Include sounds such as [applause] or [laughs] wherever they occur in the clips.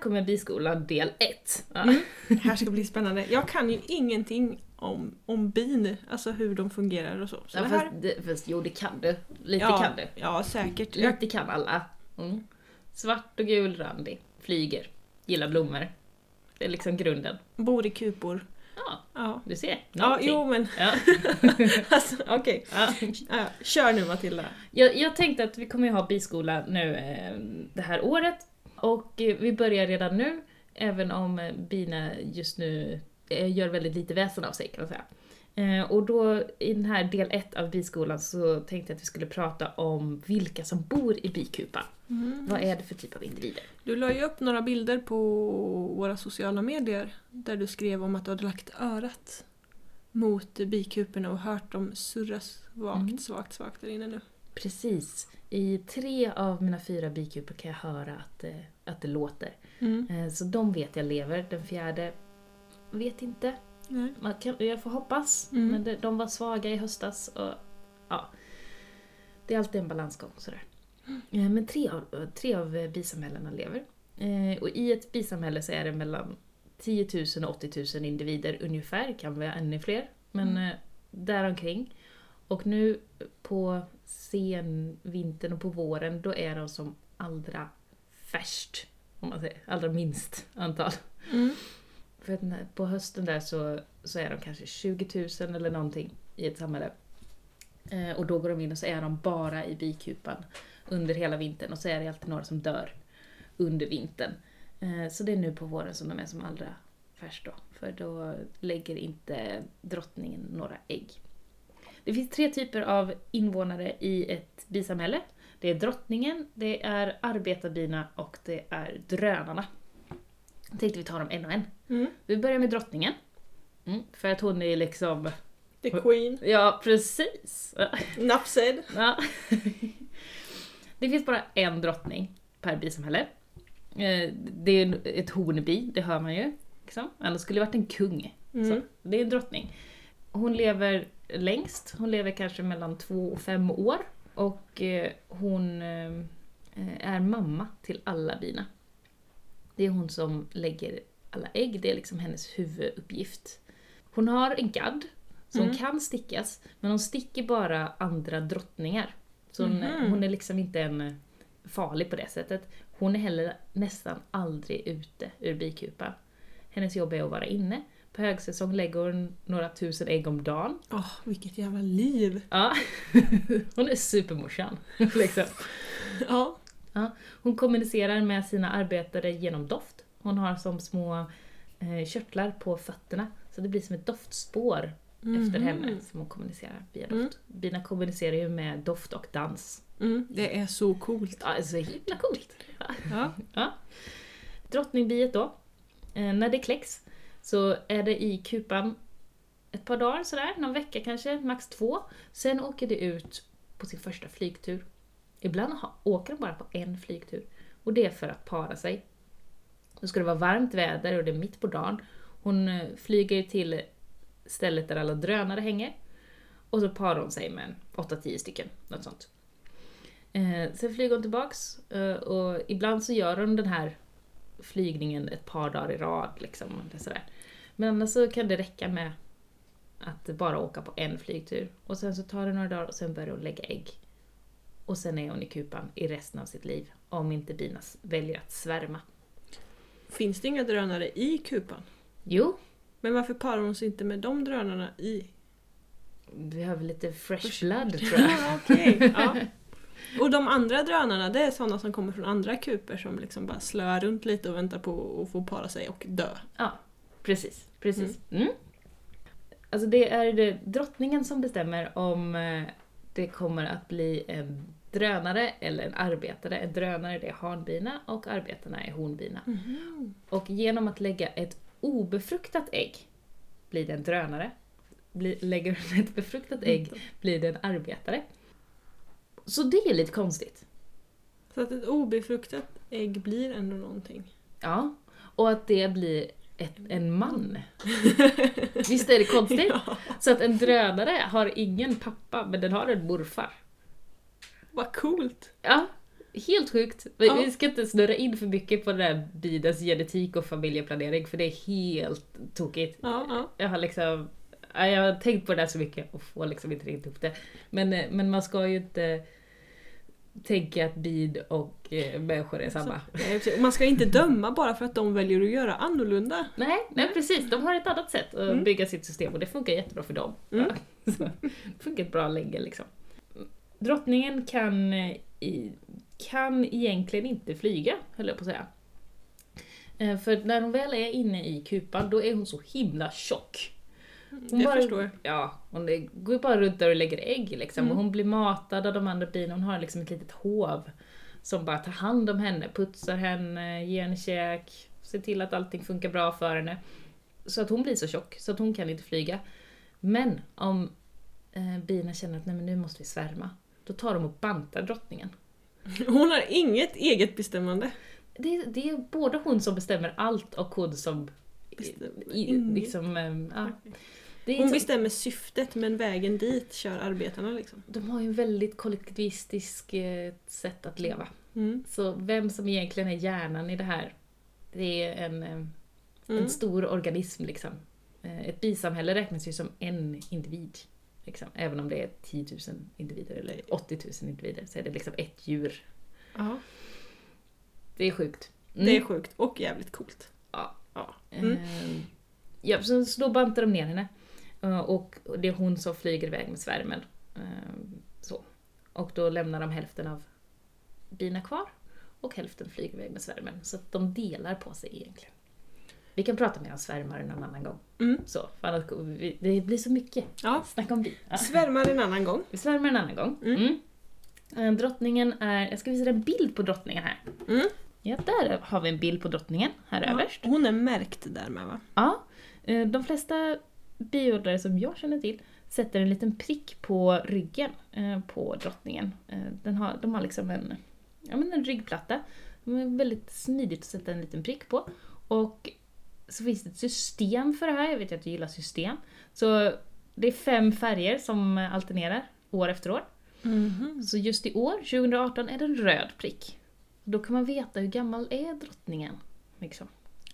kommer biskolan del 1. Ja. Mm. Det här ska bli spännande. Jag kan ju ingenting om, om bin, alltså hur de fungerar och så. så Ja, det här, fast, det, fast jo, det kan du. Lite ja, kan du. Ja, säkert. Jag, Lite kan alla. Mm. Svart och gul randig. Flyger. Gillar blommor. Det är liksom grunden. bor i kupor. Ja, Ja, du ser. ja Någonting. jo men Ja. [laughs] alltså, okej. Ja. Ja, kör nu Matilda. Jag, jag tänkte att vi kommer ju ha biskola nu eh, det här året. Och eh, vi börjar redan nu, även om eh, bina just nu eh, gör väldigt lite väsen av sig kan man säga. Och då i den här del 1 av biskolan så tänkte jag att vi skulle prata om vilka som bor i bikupan. Vad är det för typ av individer? Du la ju upp några bilder på våra sociala medier där du skrev om att du hade lagt örat mot bikuporna och hört dem surra svagt, Mm. svagt, svagt där inne nu. Precis. I tre av mina fyra bikupor kan jag höra att, att det låter. Mm. Eh, så de vet jag lever. Den fjärde vet inte. Nej. Man kan, jag får hoppas. Mm. Men det, de var svaga i höstas och ja. Det är alltid en balansgång sådär. Eh, Men tre av, tre av bisamhällena lever. Eh, Och i ett bisamhälle så är det mellan 10 000 och 80 000 individer ungefär, kan vara ännu fler. Men mm. däromkring. Och nu på senvintern och på våren, då är de som allra färst. Om man säger, allra minst antal. Mm. För att på hösten där så, så är de kanske 20 000 eller någonting i ett samhälle. Eh, och då går de in och så är de bara i bikupan under hela vintern och så är det alltid några som dör under vintern. Eh, så det är nu på våren som de är som allra färst då. För då lägger inte drottningen några ägg. Det finns tre typer av invånare i ett bisamhälle. Det är drottningen, det är arbetarbina och det är drönarna. Jag tänkte vi tar dem en och en. Mm. Vi börjar med drottningen. Mm, för att hon är liksom... The Queen. Ja, precis! Said. Ja. [laughs] Det finns bara en drottning per bisamhälle. Eh, Det är ett hornbi, det hör man ju. Liksom. Annars skulle det varit en kung. Mm. Det är en drottning. Hon lever längst, hon lever kanske mellan två och fem år. Och eh, hon eh, är mamma till alla bina. Det är hon som lägger alla ägg, det är liksom hennes huvuduppgift. Hon har en gadd, hon Mm. kan stickas, men hon sticker bara andra drottningar. Så hon, Mhm. hon är liksom inte en farlig på det sättet. Hon är heller nästan aldrig ute ur bikupan. Hennes jobb är att vara inne. På högsäsong lägger hon några tusen ägg om dagen. Åh, vilket jävla liv. Ja, [laughs] hon är supermorsan. [laughs] Liksom. Ja. Hon kommunicerar med sina arbetare genom doft. Hon har som små eh, körtlar på fötterna. Så det blir som ett doftspår efter Mhm. henne som hon kommunicerar via doft. Mm. Bina kommunicerar ju med doft och dans. Mm, det är så coolt. Ja, det är så himla coolt. Ja. Ja. Drottningbiet då, eh, när det kläcks så är det i kupan ett par dagar sådär, någon vecka kanske, max två. Sen åker det ut på sin första flygtur. Ibland åker de bara på en flygtur. Och det är för att para sig. Då ska det vara varmt väder och det är mitt på dagen. Hon eh, flyger till stället där alla drönare hänger. Och så parar hon sig med 8-10 stycken, något sånt. Eh, sen flyger hon tillbaks eh, och ibland så gör hon den här flygningen ett par dagar i rad. Liksom, eller sådär. Men annars så kan det räcka med att bara åka på en flygtur. Och sen så tar det några dagar och sen börjar hon lägga ägg. Och sen är hon i kupan i resten av sitt liv. Om inte bina väljer att svärma. Finns det inga drönare i kupan? Jo, Men varför parar hon sig inte med de drönarna i? vi har väl lite fresh blood [laughs] tror jag. Ja, okej. Ja. Och de andra drönarna, det är sådana som kommer från andra kuper som liksom bara slöar runt lite och väntar på att få para sig och dö. Ja, precis. precis. Mm. Alltså det är det drottningen som bestämmer om eh, det kommer att bli en drönare eller en arbetare. En drönare det är hanbina och arbetarna är honbina. Och genom att lägga ett obefruktat ägg blir det en drönare. Blir, lägger hon [laughs] ett befruktat ägg blir det en arbetare. Så det är lite konstigt. Så att ett obefruktat ägg blir ändå någonting. Ja, och att det blir ett, en man. [laughs] Visst är det konstigt? Ja, Så att en drönare har ingen pappa, men den har en morfar. vad coolt! Ja, helt sjukt. Vi, Ja. vi ska inte snurra in för mycket på den där bidens genetik och familjeplanering för det är helt tokigt. Ja, ja. Jag har liksom jag har tänkt på det där så mycket och får liksom inte riktigt ihop det. Men, eh, men man ska ju inte tänka att bid och eh, människor är samma. Eh, Man ska inte döma bara för att de väljer att göra annorlunda. Nej, nej precis. De har ett annat sätt att Mm. bygga sitt system och det funkar jättebra för dem. Mm. [laughs] Så, det funkar bra länge liksom. Drottningen kan, eh, kan egentligen inte flyga, höll jag på att säga. För när hon väl är inne i kupan, då är hon så himla tjock. Hon Jag bara- förstår. Ja, hon går bara runt där och lägger ägg liksom. Mm. Och hon blir matad av de andra bina, hon har liksom ett litet hov som bara tar hand om henne, putsar henne, ger henne käk, ser till att allting funkar bra för henne. Så att hon blir så tjock så att hon kan inte flyga. Men om eh, bina känner att nej men nu måste vi svärma, då tar de och bantar drottningen. [laughs] Hon har inget eget bestämmande. Det, det är både hon som bestämmer allt och hon som Bestämmer i, liksom, eh, ja. Hon så- bestämmer syftet men vägen dit kör arbetarna liksom. De har ju en väldigt kollektivistisk eh, sätt att leva. Mm. Så vem som egentligen är hjärnan i det här, det är en, eh, Mm. en stor organism liksom. Eh, Ett bisamhälle räknas ju som en individ. Liksom. Även om det är 10 000 individer eller 80 000 individer så är det liksom ett djur. Ja, Det är sjukt. Mm. det är sjukt och jävligt coolt. Ja. Ja. Mm. Ja, så, så då bantar de ner henne. Eh, Och det är hon som flyger iväg med svärmen. Eh, Så. Och då lämnar de hälften av bina kvar och hälften flyger iväg med svärmen. Så att de delar på sig egentligen. Vi kan prata mer om svärmar någon annan gång. Mm. Så, annars, det blir så mycket. Ja. Snacka om bi. Ja. Svärmar en annan gång. Vi svärmar en annan gång. Mm. Mm. Eh, Drottningen är, jag ska visa dig en bild på drottningen här. Mm. Ja, där har vi en bild på drottningen, här överst. Hon är märkt där med va? Ja, de flesta biodlare som jag känner till sätter en liten prick på ryggen eh, på drottningen. Eh, Den har, de har liksom en, ja, men en ryggplatta. Det är väldigt smidigt att sätta en liten prick på. Och så finns det ett system för det här, jag vet ju att du gillar system. Så det är fem färger som alternerar år efter år. Mhm. Så just i år, 2018, är det en röd prick. Då kan man veta hur gammal är drottningen. Liksom.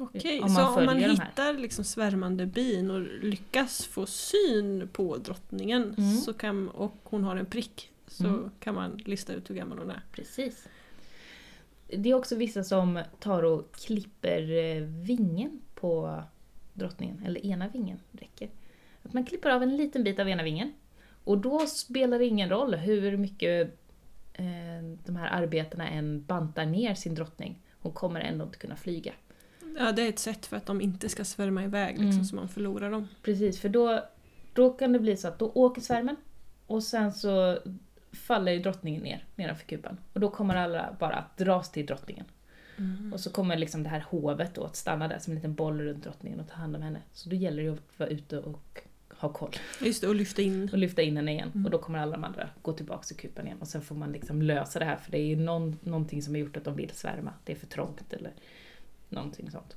Okej, Om man så om man hittar liksom svärmande bin och lyckas få syn på drottningen Mm. så kan, och hon har en prick så Mm. kan man lista ut hur gammal hon är. Precis. Det är också vissa som tar och klipper eh, vingen på drottningen, eller ena vingen räcker. Att man klipper av en liten bit av ena vingen. Och då spelar det ingen roll hur mycket eh, de här arbetarna än bantar ner sin drottning. Hon kommer ändå inte kunna flyga. Ja, det är ett sätt för att de inte ska svärma iväg liksom, Mm. så man förlorar dem. Precis, för då, då kan det bli så att då åker svärmen och sen så faller ju drottningen ner nedanför kupan. Och då kommer alla bara att dras till drottningen. Mm. Och så kommer liksom det här hovet då att stanna där som en liten boll runt drottningen och ta hand om henne. Så då gäller det ju att vara ute och ha koll Just det, och lyfta in. och lyfta in henne igen. Mm. Och då kommer alla de andra gå tillbaka till kupan igen. Och sen får man liksom lösa det här för det är ju någon, någonting som har gjort att de vill svärma. Det är för trångt eller någonting sånt.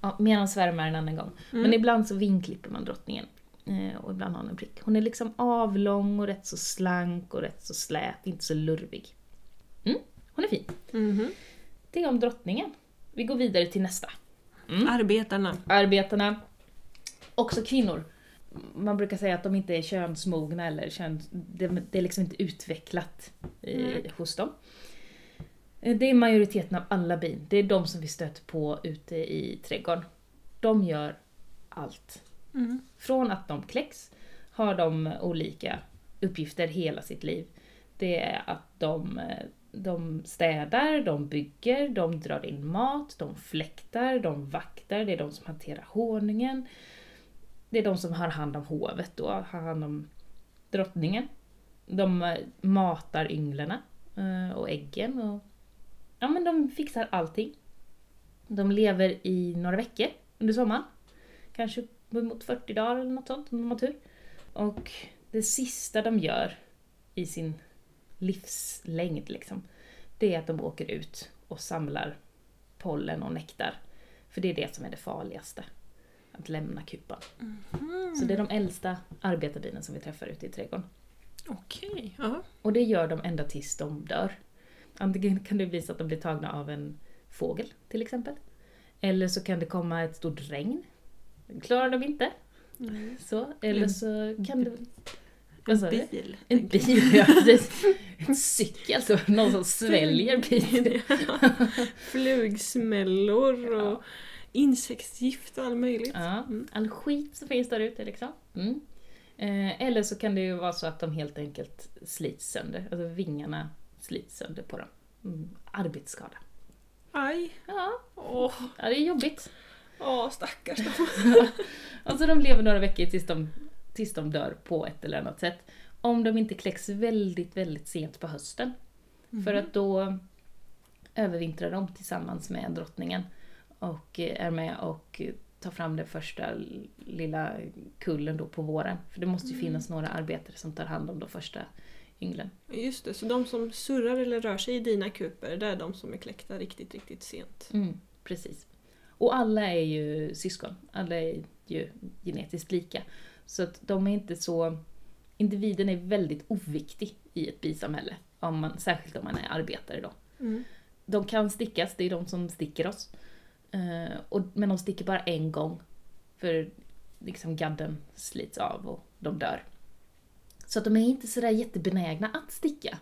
Ja, om svärmar en annan gång. Mm. Men ibland så vinklipper man drottningen. Eh, och ibland har hon en prick. Hon är liksom avlång och rätt så slank och rätt så slät, inte så lurvig. Mm, hon är fin. Mhm. Det är om drottningen. Vi går vidare till nästa. Mm. Arbetarna. Arbetarna, också kvinnor. Man brukar säga att de inte är könsmogna eller köns, det, är liksom inte utvecklat eh, Mm. hos dem. Eh, Det är majoriteten av alla bin. Det är de som vi stöter på ute i trädgården. De gör allt. Mm. Från att de kläcks har de olika uppgifter hela sitt liv. Det är att de, eh, de städar, de bygger, de drar in mat, de fläktar, de vaktar, det är de som hanterar honungen. Det är de som har hand om hovet då, har hand om drottningen. De eh, matar ynglarna och äggen och ja men de fixar allting. De lever i några veckor under sommaren. Kanske uppemot 40 dagar eller något sånt om de har tur. Och det sista de gör i sin livslängd liksom, det är att de åker ut och samlar pollen och nektar. För det är det som är det farligaste. Att lämna kupan. Så det är de äldsta arbetarbinen som vi träffar ute i trädgården. Okej, ja. Och det gör de ända tills de dör. Antingen kan det så att de blir tagna av en fågel till exempel. Eller så kan det komma ett stort regn. Klarar de inte. Mm. Så. Eller så kan det... En bil. En bil, ja precis. En cykel, så någon som sväljer bilen. [laughs] Flugsmällor och Ja. insektsgift och allt möjligt. Ja, Mm. all skit som finns där ute liksom. Mm. Eh, eller så kan det ju vara så att de helt enkelt slits sönder, alltså vingarna slits sönder på dem. Mm. Arbetsskada. Aj. Ja, Åh, ja, det är jobbigt. åh stackars dem. [laughs] Alltså de lever några veckor tills de, tills de dör på ett eller annat sätt. Om de inte kläcks väldigt, väldigt sent på hösten. För att då övervintrar de tillsammans med drottningen och eh, är med och tar fram den första lilla kullen då på våren. För det måste ju finnas några arbetare som tar hand om de första ynglen. Just det, så de som surrar eller rör sig i dina kuper, det är de som är kläckta riktigt, riktigt sent. Mm, precis. Och alla är ju syskon. Alla är ju genetiskt lika. Så att de är inte så... Individen är väldigt oviktig i ett bisamhälle. Om man, särskilt om man är arbetare då. Mm. De kan stickas, det är de som sticker oss. Eh, och, men de sticker bara en gång. För liksom gadden slits av och de dör. Så att de är inte sådär jättebenägna att sticka.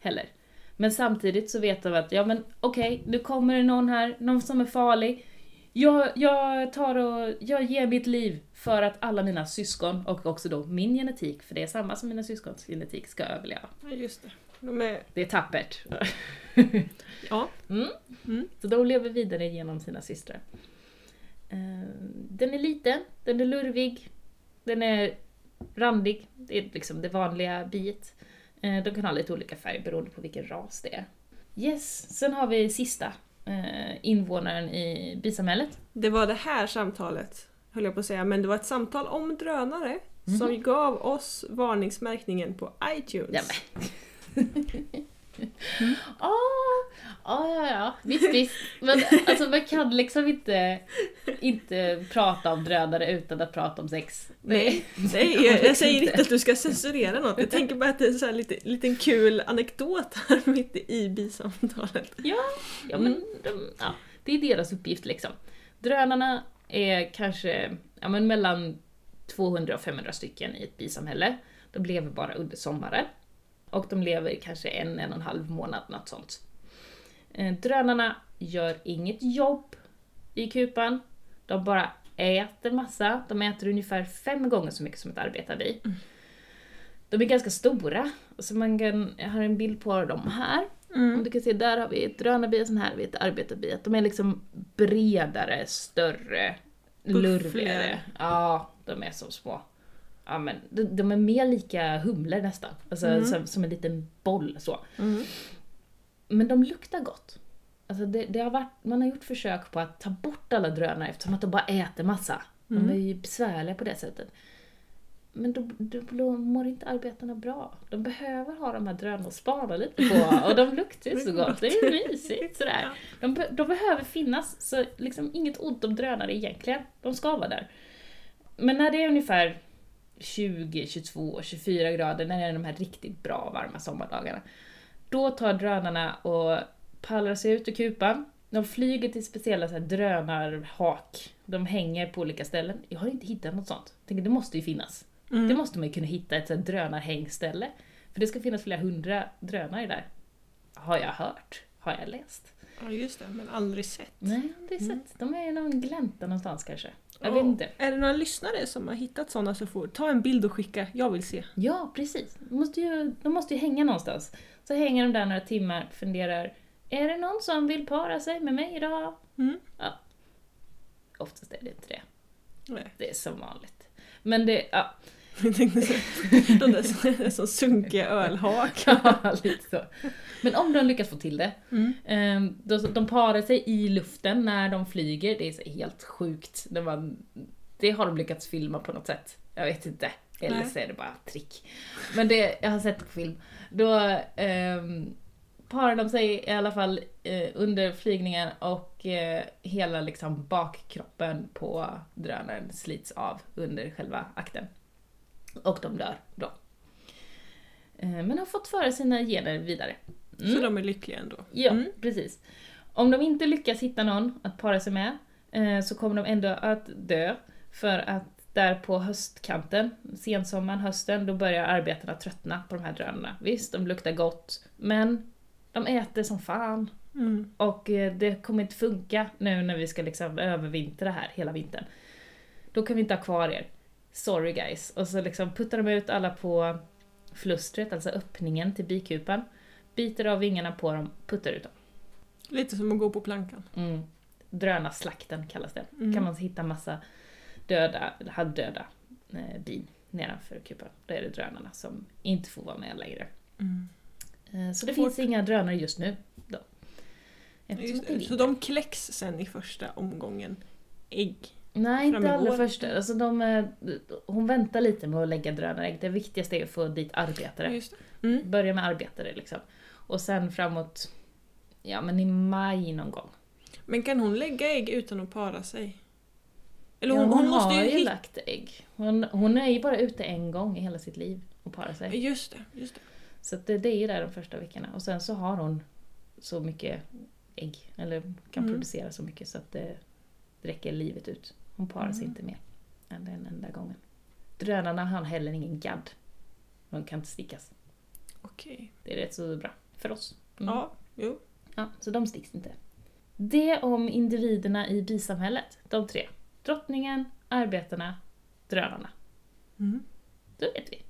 Heller. Men samtidigt så vet de att, ja men okej, nu kommer det någon här, någon som är farlig. Jag, jag tar och, jag ger mitt liv för att alla mina syskon och också då min genetik, för det är samma som mina syskons genetik, ska överleva. Ja, just det. De är... Det är tappert. [laughs] Ja. Mm. Mm. Så de lever vidare genom sina systrar. Eh, Den är liten, den är lurvig, den är randig. Det är liksom det vanliga biet. Eh, De kan ha lite olika färg beroende på vilken ras det är. Yes, sen har vi sista eh, invånaren i bisamhället. Det var det här samtalet, höll jag på att säga, men det var ett samtal om drönare Mhm. som gav oss varningsmärkningen på iTunes. Ja, [laughs] Ah, ah, ja, ja, visst, visst. Men alltså man kan liksom inte, inte prata om drönare utan att prata om sex. Nej, nej [laughs] [laughs] jag, jag säger inte. att du ska censurera något. Jag tänker bara att det är en sån här lite, liten kul anekdot här [laughs] mitt i bisamtalet. Ja, ja men de, ja, det är deras uppgift liksom. Drönarna är kanske ja, men mellan 200 och 500 stycken i ett bisamhälle. De lever bara under sommaren. Och de lever kanske en, en och en halv månad, något sånt. Eh, Drönarna gör inget jobb i kupan. De bara äter massa. De äter ungefär fem gånger så mycket som ett arbetarbi. De är ganska stora. Så man kan, jag har en bild på dem här. Om du kan se, där har vi ett drönarbi och sen här har vi ett arbetarbi. De är liksom bredare, större, lurvigare. Buffligare. Ja, de är så små. Ja, men de, de är mer lika humlor nästan. Alltså Mm. som, som en liten boll så. Mm. Men de luktar gott. Alltså det, det har varit, man har gjort försök på att ta bort alla drönare eftersom att de bara äter massa. De Mm. är ju besvärliga på det sättet. Men då, då mår inte arbetarna bra. De behöver ha de här drönarna att spana lite på och de luktar ju så [laughs] gott. Det är mysigt sådär. De, de behöver finnas, så liksom inget ont om drönare egentligen. De ska vara där. Men när det är ungefär 20, 22, 24 grader, när det är de här riktigt bra varma sommardagarna. Då tar drönarna och pallar sig ut ur kupan. De flyger till speciella så här, drönarhak. De hänger på olika ställen. Jag har inte hittat något sånt. Jag tänker, det måste ju finnas. Mm. Det måste man ju kunna hitta ett så här, drönarhängställe. För det ska finnas flera hundra drönare där. Har jag hört. Har jag läst. Ja, just det, men aldrig sett. Nej, är Mm. sett. De är i någon glänta någonstans kanske. Jag Ja. vet inte. Är det några lyssnare som har hittat sådana så får ta en bild och skicka. Jag vill se. Ja, precis. De måste, ju, de måste ju hänga någonstans. Så hänger de där några timmar, funderar. Är det någon som vill para sig med mig idag? Mm. Oftast är det inte det. Nej. Det är som vanligt. Men det, ja. Jag tänkte så, de där så, sunkiga ölhak. [laughs] ja lite så. Men om de lyckas få till det. Mm. Eh, då, de parar sig i luften när de flyger. Det är helt sjukt. Det, var, det har de lyckats filma på något sätt. Jag vet inte. Eller Nej. så är det bara trick. Men det, jag har sett på film. Då ehm, parar de sig i alla fall eh, under flygningen och eh, hela liksom bakkroppen på drönaren slits av under själva akten. Och de dör då. Eh, men har fått föra sina gener vidare. Så Mm. de är lyckliga ändå. Ja, Mm. precis. Om de inte lyckas hitta någon att para sig med eh, så kommer de ändå att dö. För att där på höstkanten, sensommaren, hösten, då börjar arbetarna tröttna på de här drönarna. Visst, de luktar gott, men de äter som fan. Mm. Och eh, det kommer inte funka nu när vi ska liksom övervintra här hela vintern. Då kan vi inte ha kvar er. Sorry guys. Och så liksom puttar de ut alla på flustret, alltså öppningen till bikupan. Biter av vingarna på dem, puttar ut dem. Lite som att gå på plankan. Mm. Drönarslakten kallas det. Mm. kan man hitta massa döda, halvdöda eh, bin nedanför kupan. Då är det drönarna som inte får vara med längre. Mm. Eh, så det Hårt. finns inga drönare just nu. Då. Just. Så de kläcks sen i första omgången ägg. Nej, inte allra första. Alltså de, eh, hon väntar lite med att lägga drönarägg. Det viktigaste är att få dit arbetare. Mm. Börja med arbetare liksom. Och sen framåt, ja men i maj någon gång. Men kan hon lägga ägg utan att para sig? Eller ja, hon, hon, hon måste har ju hitta... lagt ägg. Hon, hon är ju bara ute en gång i hela sitt liv och parar sig. Just det, just det. Så det, det är ju där de första veckorna. Och sen så har hon så mycket ägg, eller kan Mm. producera så mycket så att det räcker livet ut. Hon parar sig Mm. inte mer än den enda gången. Drönarna har heller ingen gadd. De kan inte stickas. Okej. Det är rätt så bra för oss. Mm. Ja, jo. Ja, så de sticks inte. Det om individerna i bisamhället. De tre. Drottningen, arbetarna, drönarna. Mm. Då vet vi.